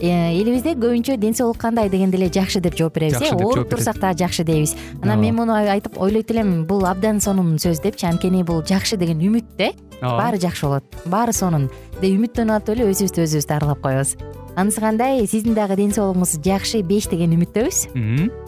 элибизде көбүнчө ден соолук кандай дегенде эле жакшы деп жооп беребиз э? ооруп турсак дагы жакшы дейбиз. Анан мен муну айтып ойлойт элем бул абдан сонун сөз депчи анткени бул жакшы деген үмүт да ооба. баары жакшы болот. Баары сонун. Деп үмүттөнүп атып эле өзүбүздү өзүбүз дарылап коебуз. Анысы кандай? Сиздин дагы ден соолугуңуз жакшы беш деген үмүттөбүз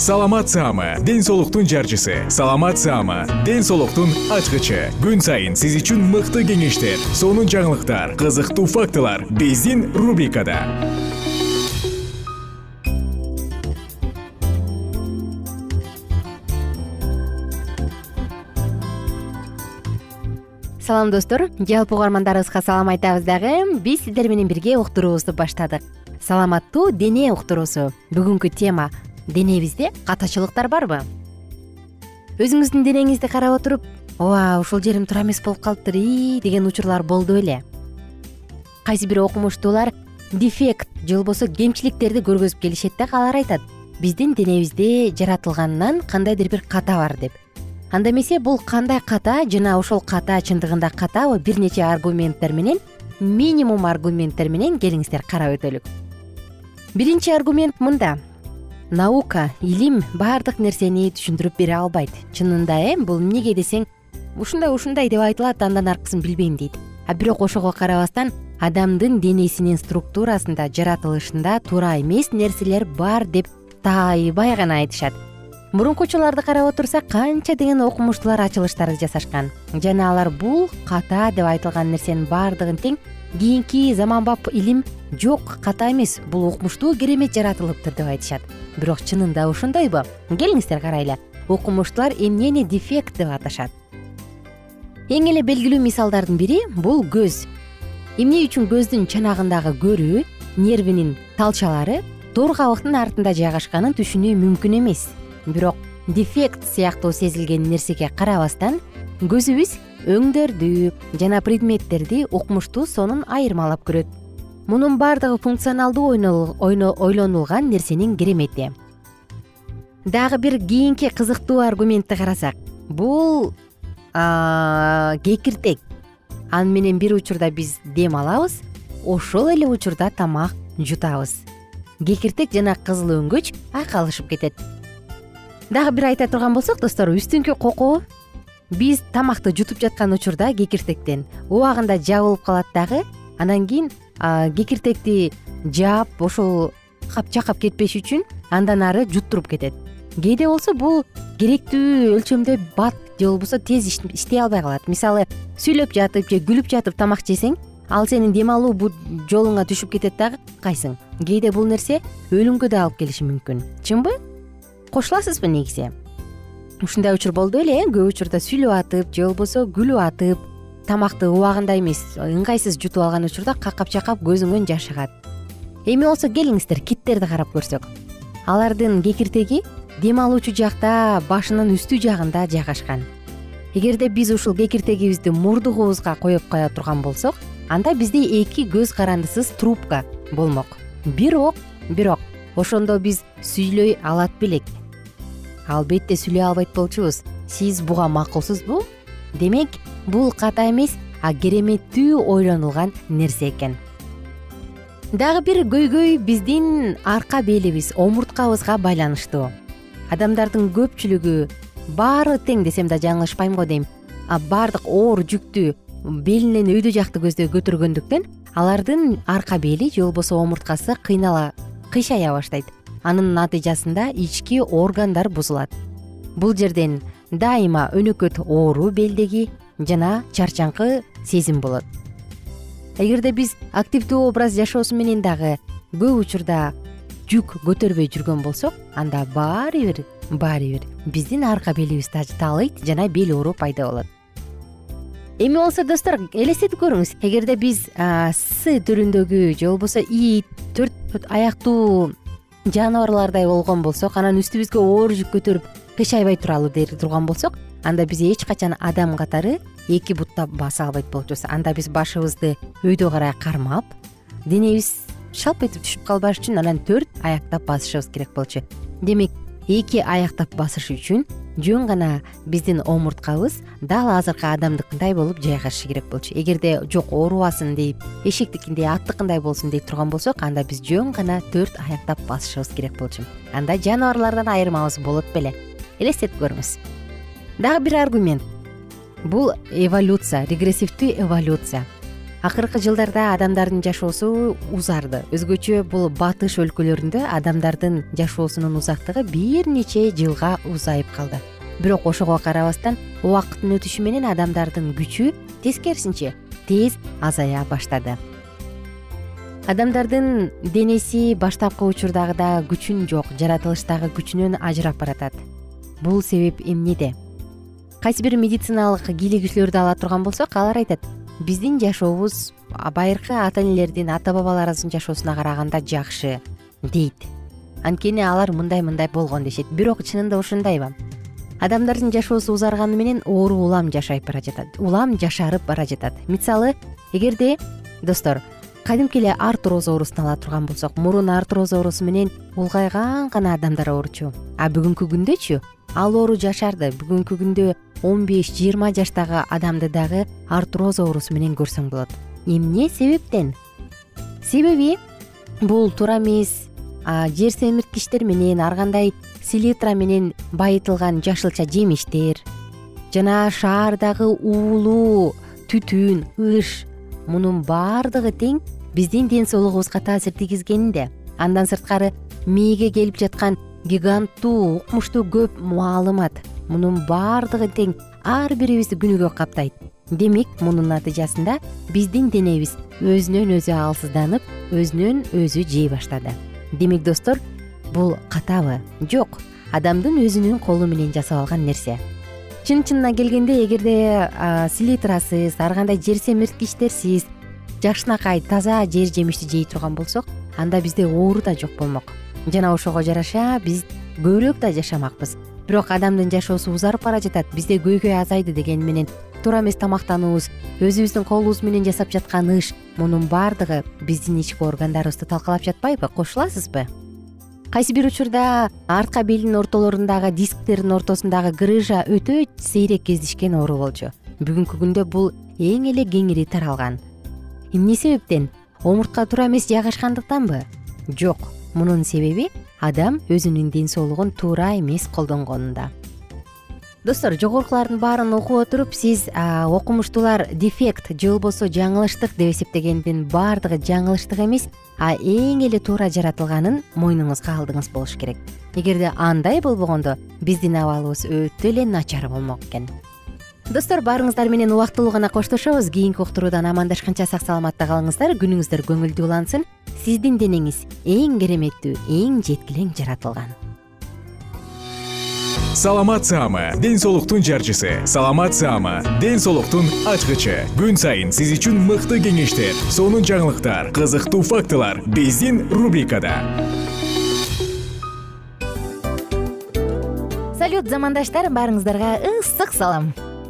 саламат саама ден соолуктун жарчысы. Саламат саама ден соолуктун ачкычы. Күн сайын сиз үчүн мыкты кеңештер сонун жаңылыктар кызыктуу фактылар биздин рубрикада. Салам достор. Жалпы угармандарыбызга салам айтабыз дагы. Биз сиздер менен бирге уктуруубузду баштадык. Саламаттуу дене уктуруусу. Бүгүнкү тема денебизде катачылыктар барбы? Өзүңүздүн денеңизди карап отуруп ооба ушул жерим туура эмес болуп калыптыр ии деген учурлар болду беле кайсы бир окумуштуулар дефект же болбосо кемчиликтерди көргөзүп келишет да алар айтат. Биздин денебизде жаратылганынан кандайдыр бир ката бар деп. Анда эмесе бул кандай ката жана ошол ката чындыгында катабы бир нече аргументтер менен минимум аргументтер менен келиңиздер карап өтөлүк. Биринчи аргумент мында наука илим баардык нерсени түшүндүрүп бере албайт. Чынында э бул эмнеге десең ушундай ушундай деп айтылат андан аркысын билбейм дейт. А бирок ошого карабастан адамдын денесинин структурасында жаратылышында туура эмес нерселер бар деп тайбай гана айтышат. Мурункучуларды карап отурсак канча деген окумуштуулар ачылыштарды жасашкан. Жана алар бул ката деп айтылган нерсенин баардыгын тең кийинки заманбап илим жок ката эмес. Бул укмуштуу керемет жаратылыптыр деп айтышат. Бирок чынында ошондойбу келиңиздер карайлы окумуштуулар эмнени дефект деп аташат? Эң эле белгилүү мисалдардын бири бул көз. Эмне үчүн көздүн чанагындагы көрүү нервинин талчалары тоор кабыктын артында жайгашканын түшүнүү мүмкүн эмес. Бирок дефект сыяктуу сезилген нерсеге карабастан көзүбүз өңдөрдү жана предметтерди укмуштуу сонун айырмалап көрөт. Мунун баардыгы функционалдуу ойлонулган нерсенин керемети. Дагы бир кийинки кызыктуу аргументти карасак бул кекиртек. Аны менен бир учурда биз дем алабыз ошол эле учурда тамак жутабыз. Кекиртек жана кызыл өңгөч айкалышып кетет. Дагы бир айта турган болсок достор үстүңкү кокоо биз тамакты жутуп жаткан учурда кекиртектен убагында жабылып калат дагы анан кийин кекиртекти жаап ошол жакап кетпеш үчүн андан ары жуттуруп кетет. Кээде болсо бул керектүү өлчөмдө бат же болбосо тез иштей албай калат. Мисалы сүйлөп жатып же күлүп жатып тамак жесең ал сенин дем алуу жолуңа түшүп кетет дагы кайсың? Кээде бул нерсе өлүмгө да алып келиши мүмкүн. Чынбы? Кошуласызбы негизи ушундай учур болду беле э? Көп учурда сүйлөп атып же болбосо күлүп атып тамакты убагында эмес ыңгайсыз жутуп алган учурда какап чакап көзүңөн жаш агат эми болсо келиңиздер киттерди карап көрсөк. Алардын кекиртеги дем алуучу жакта башынын үстү жагында жайгашкан. Эгерде биз ушул кекиртегибизди мурдугубузга коюп кое турган болсок анда бизде эки көз карандысыз трубка болмок. Бирок бирок ошондо биз сүйлөй алат белек албетте сүйлөй албайт болчубуз. Сиз буга макулсузбу? Демек бул ката эмес а кереметтүү ойлонулган нерсе экен. Дагы бир көйгөй биздин арка белибиз омурткабызга байланыштуу. Адамдардын көпчүлүгү баары тең десем да жаңылышпайм го дейм. Баардык оор жүктү белинен өйдө жакты көздөй көтөргөндүктөн алардын арка бели же болбосо омурткасы кыйнала кыйшая баштайт анын натыйжасында ички органдар бузулат. Бул жерден дайыма өнөкөт оору белдеги жана чарчаңкы сезим болот. Эгерде биз активдүү образ жашоосу менен дагы көп учурда жүк көтөрбөй жүргөн болсок анда баары бир баары бир биздин арка белибиз таалыйт жана бел оору пайда болот. Эми болсо достор элестетип көрүңүз. Эгерде биз с түрүндөгү же болбосо ит төрт аяктуу жаныбарлардай болгон болсок анан үстүбүзгө оор жүк көтөрүп кыйшайбай туралы дей турган болсок анда биз эч качан адам катары эки буттап баса албайт болчубуз анда биз башыбызды өйдө карай кармап денебиз шалп этип түшүп калбаш үчүн анан төрт аяктап басышыбыз керек болчу. Демек эки аяктап басыш үчүн жөн гана биздин омурткабыз дал азыркы адамдыкындай болуп жайгашышы керек болчу. Эгерде жок оорубасын дейп эшектикиндей аттыкындай болсун дей турган болсок анда биз жөн гана төрт аяктап басышыбыз керек болчу. Анда жаныбарлардан айырмабыз болот беле. Элестетип көрүңүз. Дагы бир аргумент. Бул эволюция регрессивдүү эволюция акыркы жылдарда адамдардын жашоосу узарды. Өзгөчө бул батыш өлкөлөрүндө адамдардын жашоосунун узактыгы бир нече жылга узайып калды. Бирок ошого карабастан убакыттын өтүшү менен адамдардын күчү тескерисинче тез азая баштады. Адамдардын денеси баштапкы учурдагыдай күчүн жок жаратылыштагы күчүнөн ажырап баратат. Бул себеп эмнеде? Кайсы бир медициналык кийлигичлөрдү ала турган болсок алар айтат биздин жашообуз байыркы ата энелердин ата бабаларыбыздын жашоосуна караганда жакшы дейт. Анткени алар мындай мындай болгон дешет. Бирок чынында ошондойбу адамдардын жашоосу узарганы менен оору улам жашайып бара жатат улам жашарып бара жатат. Мисалы эгерде достор кадимки эле артроз оорусун ала турган болсок мурун артроз оорусу менен улгайган гана адамдар ооручу. А бүгүнкү күндөчү ал оору жашарды бүгүнкү күндө он беш жыйырма жаштагы адамды дагы артроз оорусу менен көрсөң болот. Эмне себептен? Себеби бул туура эмес жер семирткичтер менен ар кандай селитра менен байытылган жашылча жемиштер жана шаардагы уулуу түтүн ыш мунун баардыгы тең биздин ден соолугубузга таасир тийгизгенинде андан сырткары мээге келип жаткан гиганттуу укмуштуу көп маалымат. Мунун баардыгы тең. Ар бирибизди күнүгө каптайт. Демек мунун натыйжасында биздин денебиз өзүнөн өзү алсызданып өзүнөн өзү жей баштады. Демек достор бул катабы жок. Адамдын өзүнүн колу менен жасап алган нерсе. Чын чынына келгенде эгерде селитрасыз ар кандай жер семирткичтерсиз жакшынакай таза жер жемишти жей турган болсок анда бизде оору да жок болмок жана ошого жараша биз көбүрөөк да жашамакпыз бирок адамдын жашоосу узарып бара жатат бизде көйгөй азайды дегени менен туура эмес тамактануубуз өзүбүздүн колубуз менен жасап жаткан иш мунун баардыгы биздин ички органдарыбызды талкалап жатпайбы кошуласызбы? Кайсы бир учурда артка белдин ортолорундагы дисктердин ортосундагы грыжа өтө сейрек кездешкен оору болчу. Бүгүнкү күндө бул эң эле кеңири таралган. Эмне себептен? Омуртка туура эмес жайгашкандыктанбы? Жок мунун себеби адам өзүнүн ден соолугун туура эмес колдонгонунда. Достор жогорукулардын баарын окуп отуруп сиз окумуштуулар дефект же болбосо жаңылыштык деп эсептегендин баардыгы жаңылыштык эмес а эң эле туура жаратылганын мойнуңузга алдыңыз болуш керек. Эгерде андай болбогондо биздин абалыбыз өтө эле начар болмок экен достор баарыңыздар менен убактылуу гана коштошобуз. Кийинки уктуруудан амандашканча сак саламатта калыңыздар. Күнүңүздөр көңүлдүү улансын. Сиздин денеңиз эң кереметтүү эң жеткилең жаратылган. Саламат саама ден соолуктун жарчысы. Саламат саама ден соолуктун ачкычы. Күн сайын сиз үчүн мыкты кеңештер сонун жаңылыктар кызыктуу фактылар биздин рубрикада. Салют замандаштар баарыңыздарга ысык салам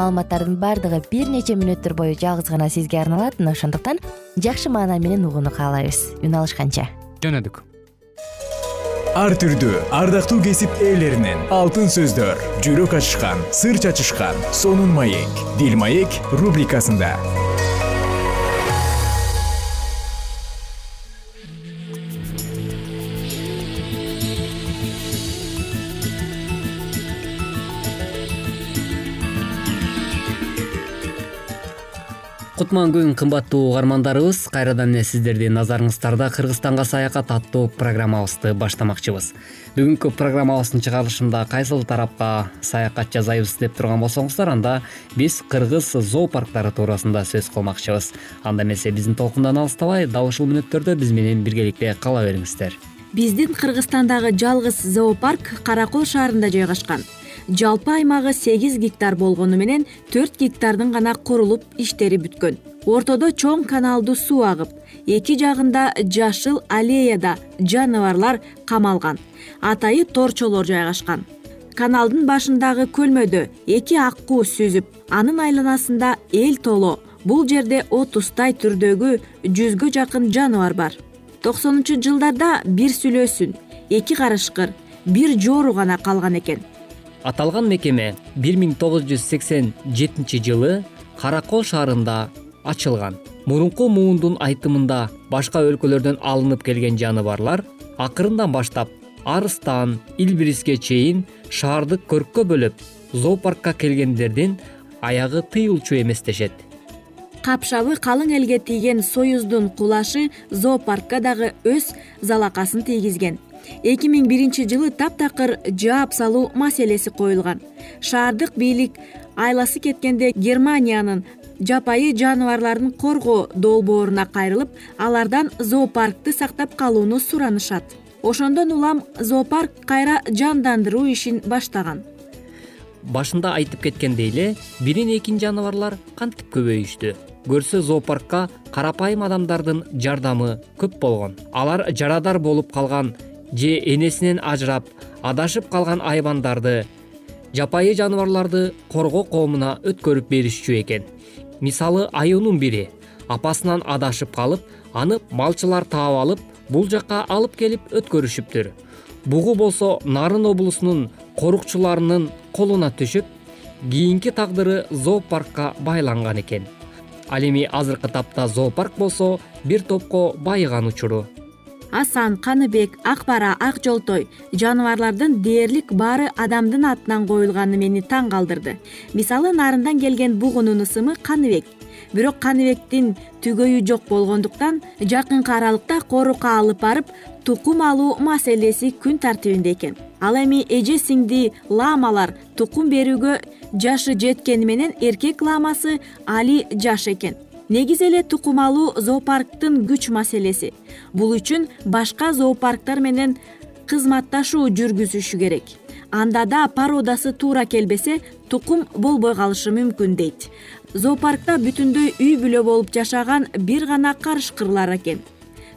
маалыматтардын баардыгы бир нече мүнөттөр бою жалгыз гана сизге арналат мына ошондуктан жакшы маанай менен угууну каалайбыз. Үн алышканча. Жөнөдүк. Ар түрдүү ардактуу кесип ээлеринен алтын сөздөр жүрөк ачышкан сыр чачышкан сонун маек дил маек рубрикасында кутман күн кымбаттуу угармандарыбыз кайрадан эле сиздердин назарыңыздарда кыргызстанга саякат аттуу программабызды баштамакчыбыз. Бүгүнкү программабыздын чыгарылышында кайсыл тарапка саякат жасайбыз деп турган болсоңуздар анда биз кыргыз зоопарктары туурасында сөз кылмакчыбыз. Анда эмесе биздин толкундан алыстабай дал ушул мүнөттөрдө биз менен биргеликте кала бериңиздер. Биздин кыргызстандагы жалгыз зоопарк кара кол шаарында жайгашкан жалпы аймагы сегиз гектар болгону менен төрт гектардын гана курулуп иштери бүткөн. Ортодо чоң каналдуу суу агып эки жагында жашыл аллеяда жаныбарлар камалган атайы торчолор жайгашкан. Каналдын башындагы көлмөдө эки ак куу сүзүп анын айланасында эл толо бул жерде отузтай түрдөгү жүзгө жакын жаныбар бар. Токсонунчу жылдарда бир сүлөөсүн эки карышкыр бир жоору гана калган экен аталган мекеме бир миң тогуз жүз сексен жетинчи жылы кара кол шаарында ачылган. Мурунку муундун айтымында башка өлкөлөрдөн алынып келген жаныбарлар акырындан баштап арыстан илбириске чейин шаарды көрккө бөлүп зоопаркка келгендердин аягы тыйылчу эмес дешет капшабы калың элге тийген союздун кулашы зоопаркка дагы өз залакасын тийгизген эки миң биринчи жылы таптакыр жаап салуу маселеси коюлган. Шаардык бийлик айласы кеткенде германиянын жапайы жаныбарларын коргоо долбооруна кайрылып алардан зоопаркты сактап калууну суранышат. Ошондон улам зоопарк кайра жандандыруу ишин баштаган. Башында айтып кеткендей эле бирин экин жаныбарлар кантип көбөйүштү? Көрсө зоопаркка карапайым адамдардын жардамы көп болгон. Алар жарадар болуп калган же энесинен ажырап адашып калган айбандарды жапайы жаныбарларды коргоо коомуна өткөрүп беришчү экен. Мисалы аюунун бири. Апасынан адашып калып аны малчылар таап алып бул жакка алып келип өткөрүшүптүр. Бугу болсо нарын облусунун корукчуларынын колуна түшүп кийинки тагдыры зоопаркка байланган экен. Ал эми азыркы тапта зоопарк болсо бир топко байыган учуру асан каныбек ак бара ак жолтой жаныбарлардын дээрлик баары адамдын атынан коюлганы мени таң калтырды мисалы нарындан келген бугунун ысымы каныбек. Бирок каныбектин түгөйү жок болгондуктан жакынкы аралыкта корукка алып барып тукум алуу маселеси күн тартибинде экен. Ал эми эже сиңди ламалар тукум берүүгө жашы жеткени менен эркек ламасы али жаш экен негизи эле тукум алуу зоопарктын күч маселеси. Бул үчүн башка зоопарктар менен кызматташуу жүргүзүшү керек. Анда да породасы туура келбесе тукум болбой калышы мүмкүн дейт. Зоопаркта бүтүндөй үй бүлө болуп жашаган бир гана карышкырлар экен.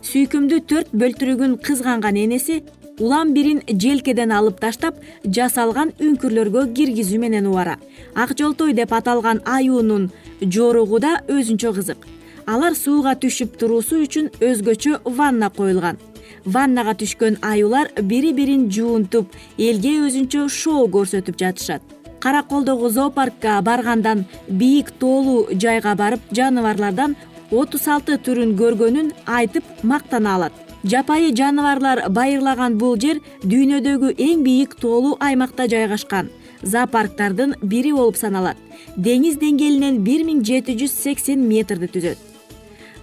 Сүйкүмдүү төрт бөлтүрүгүн кызганган энеси улам бирин желкеден алып таштап жасалган үңкүрлөргө киргизүү менен убара. Ак жолтой деп аталган аюунун жоругу өзүнчө кызык. Алар сууга түшүп туруусу үчүн өзгөчө ванна коюлган. Ваннага түшкөн аюулар бири бирин жуунтуп элге өзүнчө шоу көрсөтүп жатышат. Караколдогу зоопаркка баргандан бийик тоолуу жайга барып жаныбарлардан отуз алты түрүн көргөнүн айтып мактана алат. Жапайы жаныбарлар байырлаган бул жер дүйнөдөгү эң бийик тоолуу аймакта жайгашкан зоопарктардын бири болуп саналат. Деңиз деңгээлинен бир миң жети жүз сексен метрди түзөт.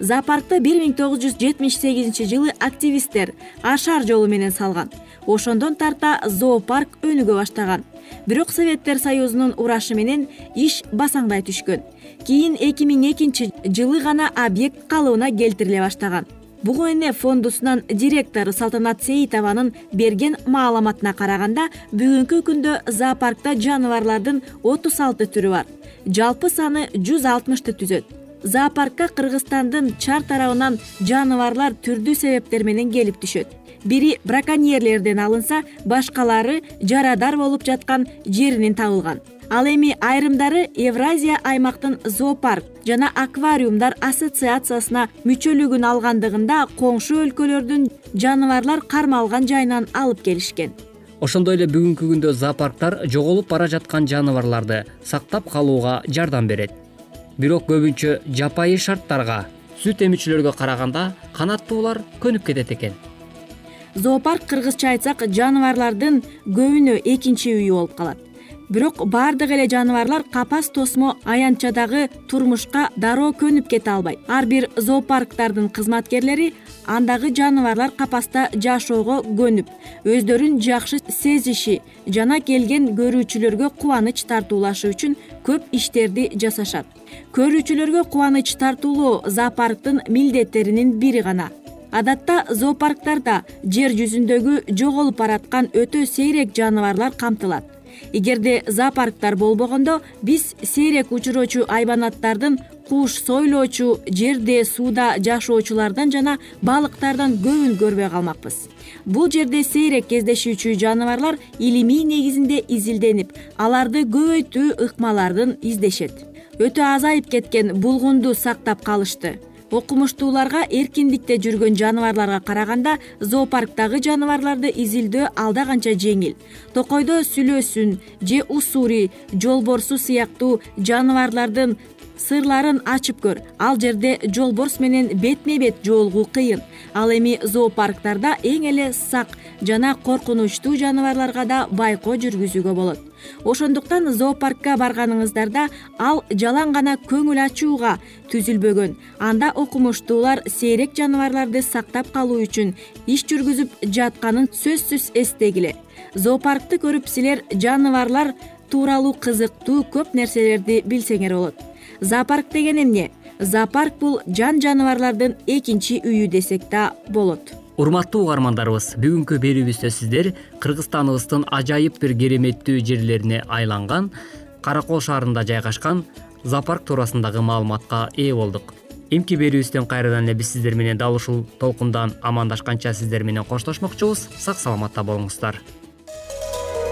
Зоопаркты бир миң тогуз жүз жетимиш сегизинчи жылы активисттер ашар жолу менен салган. Ошондон тарта зоопарк өнүгө баштаган. Бирок советтер союзунун урашы менен иш басаңдай түшкөн. Кийин эки миң экинчи жылы гана объект калыбына келтириле баштаган бугу эне фондусунан директору салтанат сейитованын берген маалыматына караганда бүгүнкү күндө зоопаркта жаныбарлардын отуз алты түрү бар. Жалпы саны жүз алтымышты түзөт. Зоопаркка кыргызстандын чар тарабынан жаныбарлар түрдүү себептер менен келип түшөт. Бири браконьерлерден алынса башкалары жарадар болуп жаткан жеринен табылган ал эми айрымдары евразия аймактын зоопарк жана аквариумдар ассоциациясына мүчөлүгүн алгандыгында коңшу өлкөлөрдүн жаныбарлар кармалган жайынан алып келишкен. Ошондой эле бүгүнкү күндө зоопарктар жоголуп бара жаткан жаныбарларды сактап калууга жардам берет. Бирок көбүнчө жапайы шарттарга сүт эмүүчүлөргө караганда канаттуулар көнүп кетет экен. Зоопарк кыргызча айтсак жаныбарлардын көбүнө экинчи үйү болуп калат бирок баардык эле жаныбарлар капас тосмо аянтчадагы турмушка дароо көнүп кете албайт ар бир зоопарктардын кызматкерлери андагы жаныбарлар капаста жашоого көнүп өздөрүн жакшы сезиши жана келген көрүүчүлөргө кубаныч тартуулашы үчүн көп иштерди жасашат. Көрүүчүлөргө кубаныч тартуулоо зоопарктын милдеттеринин бири гана. Адатта зоопарктарда жер жүзүндөгү жоголуп бараткан өтө сейрек жаныбарлар камтылат эгерде зоопарктар болбогондо биз сейрек учуроочу айбанаттардын куш сойлоочу жерде сууда жашоочулардан жана балыктардан көбүн көрбөй калмакпыз. Бул жерде сейрек кездешүүчү жаныбарлар илимий негизинде изилденип аларды көбөйтүү ыкмаларын издешет. Өтө азайып кеткен булгунду сактап калышты окумуштууларга эркиндикте жүргөн жаныбарларга караганда зоопарктагы жаныбарларды изилдөө алда канча жеңил. Токойдо сүлөөсүн же усури жолборсу сыяктуу жаныбарлардын сырларын ачып көр. Ал жерде жолборс менен бетме бет жолугуу кыйын. Ал эми зоопарктарда эң эле сак жана коркунучтуу жаныбарларга да байкоо жүргүзүүгө болот. Ошондуктан зоопаркка барганыңыздарда ал жалаң гана көңүл ачууга түзүлбөгөн. Анда окумуштуулар сейрек жаныбарларды сактап калуу үчүн иш жүргүзүп жатканын сөзсүз эстегиле. Зоопаркты көрүп силер жаныбарлар тууралуу кызыктуу көп нерселерди билсеңер болот зоопарк деген эмне? Зоопарк бул жан жаныбарлардын экинчи үйү десек да болот. Урматтуу угармандарыбыз бүгүнкү берүүбүздө сиздер кыргызстаныбыздын ажайып бир кереметтүү жерлерине айланган каракол шаарында жайгашкан зоопарк туурасындагы маалыматка ээ болдук. Эмки берүүбүздөн кайрадан эле биз сиздер менен дал ушул толкундан амандашканча сиздер менен коштошмокчубуз. Сак саламатта болуңуздар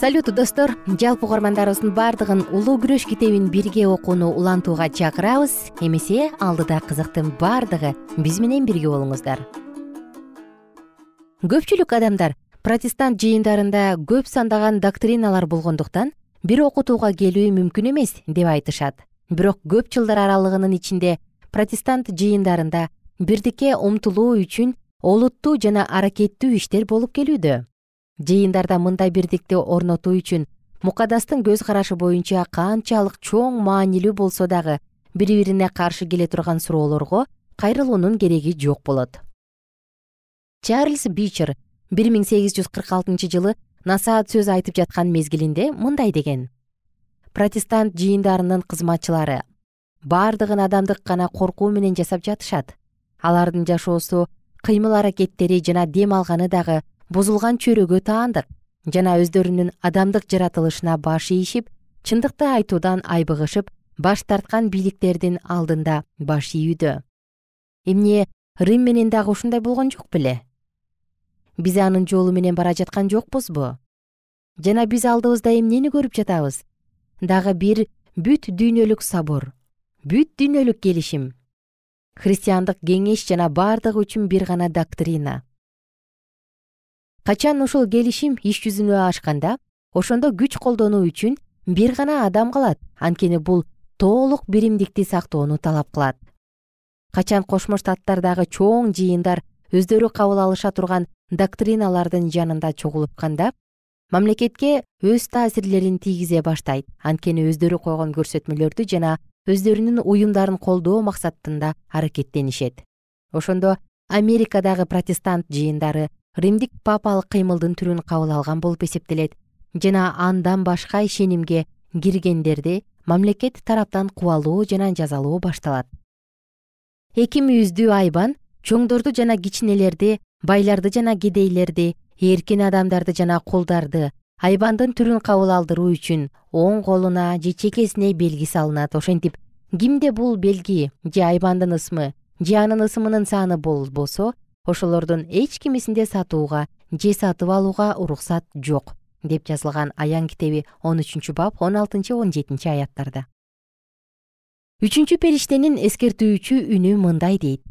салют достор. Жалпы угармандарыбыздын баардыгын улуу күрөш китебин бирге окууну улантууга чакырабыз. Эмесе алдыда кызыктын баардыгы биз менен бирге болуңуздар. Көпчүлүк адамдар протестант жыйындарында көп сандаган доктриналар болгондуктан бир окутууга келүү мүмкүн эмес деп айтышат. Бирок көп жылдар аралыгынын ичинде протестант жыйындарында бирдикке умтулуу үчүн олуттуу жана аракеттүү иштер болуп келүүдө жыйындарда мындай бирдикти орнотуу үчүн мукадастын көз карашы боюнча канчалык чоң маанилүү болсо дагы бири бирине каршы келе турган суроолорго кайрылуунун кереги жок болот. Чарльз бичер бир миң сегиз жүз кырк алтынчы жылы насаат сөз айтып жаткан мезгилинде мындай деген. Протестант жыйындарынын кызматчылары баардыгын адамдык гана коркуу менен жасап жатышат. Алардын жашоосу кыймыл аракеттери жана дем алганы дагы бузулган чөйрөгө таандык жана өздөрүнүн адамдык жаратылышына баш ийишип чындыкты айтуудан айбыгышып баш тарткан бийликтердин алдында баш ийүүдө. Эмне рим менен дагы ушундай болгон жок беле? Биз анын жолу менен бара жаткан жокпузбу жана биз алдыбызда эмнени көрүп жатабыз? Дагы бир бүт дүйнөлүк собор бүт дүйнөлүк келишим. Христиандык кеңеш жана баардыгы үчүн бир гана доктрина качан ушул келишим иш жүзүнө ашканда ошондо күч колдонуу үчүн бир гана адам калат. Анткени бул толук биримдикти сактоону талап кылат. Качан кошмо штаттардагы чоң жыйындар өздөрү кабыл алыша турган доктриналардын жанында чогулушканда мамлекетке өз таасирлерин тийгизе баштайт. Анткени өздөрү койгон көрсөтмөлөрдү жана өздөрүнүн уюмдарын колдоо максатында аракеттенишет. Ошондо америкадагы протестант жыйындары римдик папалык кыймылдын түрүн кабыл алган болуп эсептелет. Жана андан башка ишенимге киргендерди мамлекет тараптан кубалоо жана жазалоо башталат. Эки мүйүздүү айбан чоңдорду жана кичинелерди байларды жана кедейлерди эркин адамдарды жана кулдарды айбандын түрүн кабыл алдыруу үчүн оң колуна же чекесине белги салынат ошентип кимде бул белги же айбандын ысмы же анын ысымынын саны болбосо ошолордун эч кимисинде сатууга же сатып алууга уруксат жок деп жазылган аян китеби он үчүнчү бап он алтынчы он жетинчи аяттарда. Үчүнчү периштенин эскертүүчү үнү мындай дейт.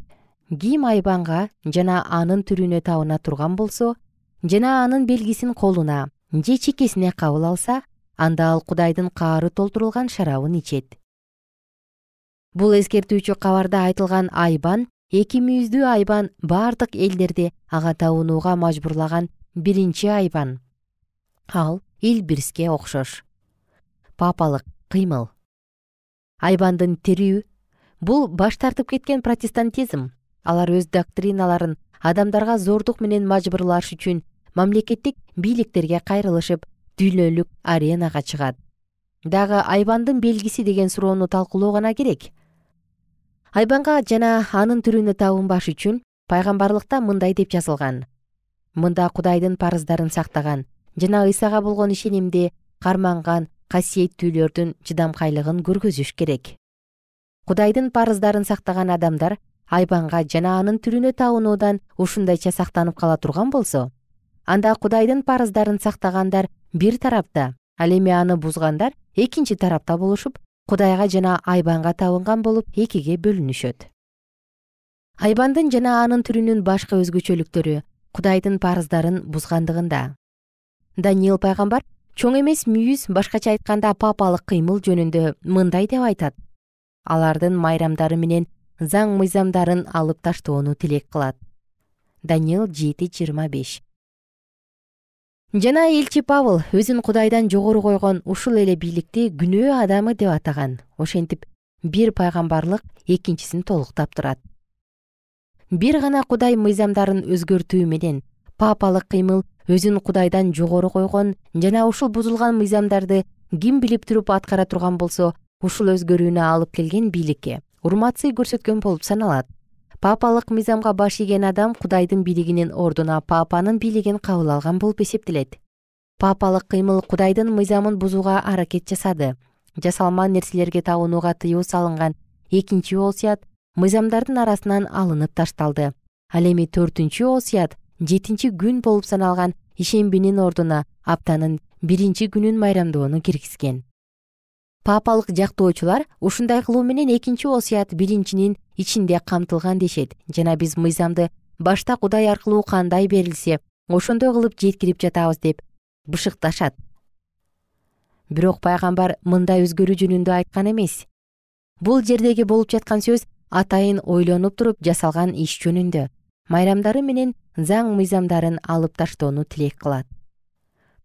Ким айбанга жана анын түрүнө табына турган болсо жана анын белгисин колуна же чекесине кабыл алса анда ал кудайдын каары толтурулган шарабын ичет. Бул эскертүүчү кабарда айтылган айбан эки мүйүздүү айбан бардык элдерди ага табынууга мажбурлаган биринчи айбан. Ал илбирске окшош. Папалык кыймыл. Айбандын тирүү бул баш тартып кеткен протестантизм. Алар өз доктриналарын адамдарга зордук менен мажбурлаш үчүн мамлекеттик бийликтерге кайрылышып дүйнөлүк аренага чыгат. Дагы айбандын белгиси деген суроону талкуулоо гана керек айбанга жана анын түрүнө табынбаш үчүн пайгамбарлыкта мындай деп жазылган. Мында кудайдын парыздарын сактаган жана ыйсага болгон ишенимди карманган касиеттүүлөрдүн чыдамкайлыгын көргөзүш керек. Кудайдын парыздарын сактаган адамдар айбанга жана анын түрүнө табынуудан ушундайча сактанып кала турган болсо анда кудайдын парыздарын сактагандар бир тарапта ал эми аны бузгандар экинчи тарапта болушуп кудайга жана айбанга табынган болуп экиге бөлүнүшөт. Айбандын жана анын түрүнүн башкы өзгөчөлүктөрү кудайдын парыздарын бузгандыгында. Даниил пайгамбар чоң эмес мүйүз башкача айтканда папалык кыймыл жөнүндө мындай деп айтат. Алардын майрамдары менен заң мыйзамдарын алып таштоону тилек кылат даниил жети жыйырма беш жана элчи павыл өзүн кудайдан жогору койгон ушул эле бийликти күнөө адамы деп атаган. Ошентип бир пайгамбарлык экинчисин толуктап турат. Бир гана кудай мыйзамдарын өзгөртүү менен папалык кыймыл өзүн кудайдан жогору койгон жана ушул бузулган мыйзамдарды ким билип туруп аткара турган болсо ушул өзгөрүүнү алып келген бийликке урмат сый көрсөткөн болуп саналат папалык мыйзамга баш ийген адам кудайдын бийлигинин ордуна папанын бийлигин кабыл алган болуп эсептелет папалык кыймыл кудайдын мыйзамын бузууга аракет жасады. Жасалма нерселерге табынууга тыюу салынган экинчи осуят мыйзамдардын арасынан алынып ташталды. Ал эми төртүнчү осуят жетинчи күн болуп саналган ишембинин ордуна аптанын биринчи күнүн майрамдоону киргизген папалык жактоочулар ушундай кылуу менен экинчи осуят биринчинин ичинде камтылган дешет. Жана биз мыйзамды башта кудай аркылуу кандай берилсе ошондой кылып жеткирип жатабыз деп бышыкташат. Бирок пайгамбар мындай өзгөрүү жөнүндө айткан эмес. Бул жердеги болуп жаткан сөз атайын ойлонуп туруп жасалган иш жөнүндө. Майрамдары менен заң мыйзамдарын алып таштоону тилек кылат.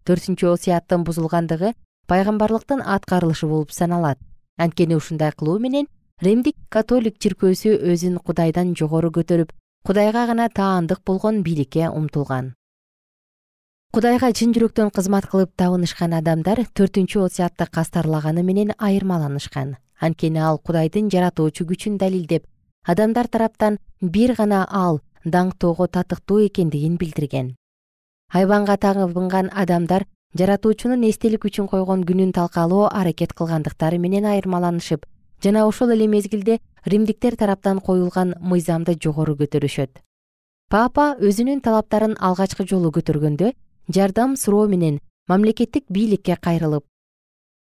Төртүнчү осуяттын бузулгандыгы пайгамбарлыктын аткарылышы болуп саналат. Анткени ушундай кылуу менен римдик католик чиркөөсү өзүн кудайдан жогору көтөрүп кудайга гана таандык болгон бийликке умтулган. Кудайга чын жүрөктөн кызмат кылып табынышкан адамдар төртүнчү осуятты кастарлаганы менен айырмаланышкан. Анткени ал кудайдын жаратуучу күчүн далилдеп адамдар тараптан бир гана ал даңктоого татыктуу экендигин билдирген. Айбанга табынган адамдар жаратуучунун эстелик үчүн койгон күнүн талкалоо аракет кылгандыктары менен айырмаланышып жана ошол эле мезгилде римдиктер тараптан коюлган мыйзамды жогору көтөрүшөт. Папа өзүнүн талаптарын алгачкы жолу көтөргөндө жардам суроо менен мамлекеттик бийликке кайрылып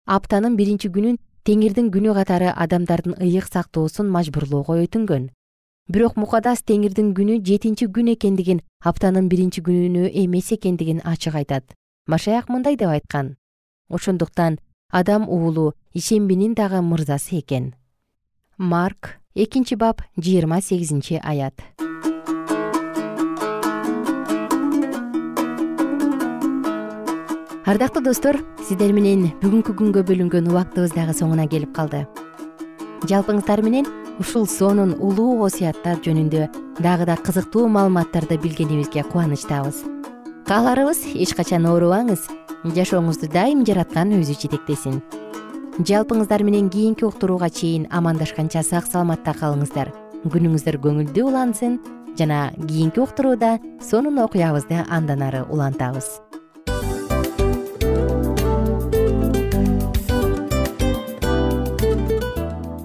аптанын биринчи күнүн теңирдин күнү катары адамдардын ыйык сактоосун мажбурлоого өтүнгөн. Бирок мукадас теңирдин күнү жетинчи күн экендигин аптанын биринчи күнү эмес экендигин ачык айтат машаяк мындай деп айткан. Ошондуктан адам уулу ишембинин дагы мырзасы экен. Марк экинчи бап жыйырма сегизинчи аят. Ардактуу достор сиздер менен бүгүнкү күнгө бөлүнгөн убактыбыз дагы соңуна келип калды. Жалпыңыздар менен ушул сонун улуу осуяттар жөнүндө дагы да кызыктуу маалыматтарды билгенибизге кубанычтабыз кааларыбыз эч качан оорубаңыз жашооңузду дайым жараткан өзү жетектесин. Жалпыңыздар менен кийинки уктурууга чейин амандашканча сак саламатта калыңыздар. Күнүңүздөр көңүлдүү улансын жана кийинки уктурууда сонун окуябызды андан ары улантабыз